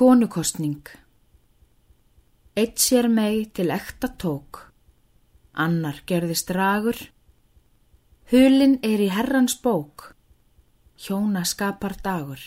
Konukostning Eitt sér mei til ekta tók, annar gerðist dragur, hulin er í herrans bók, hjóna skapar dagur.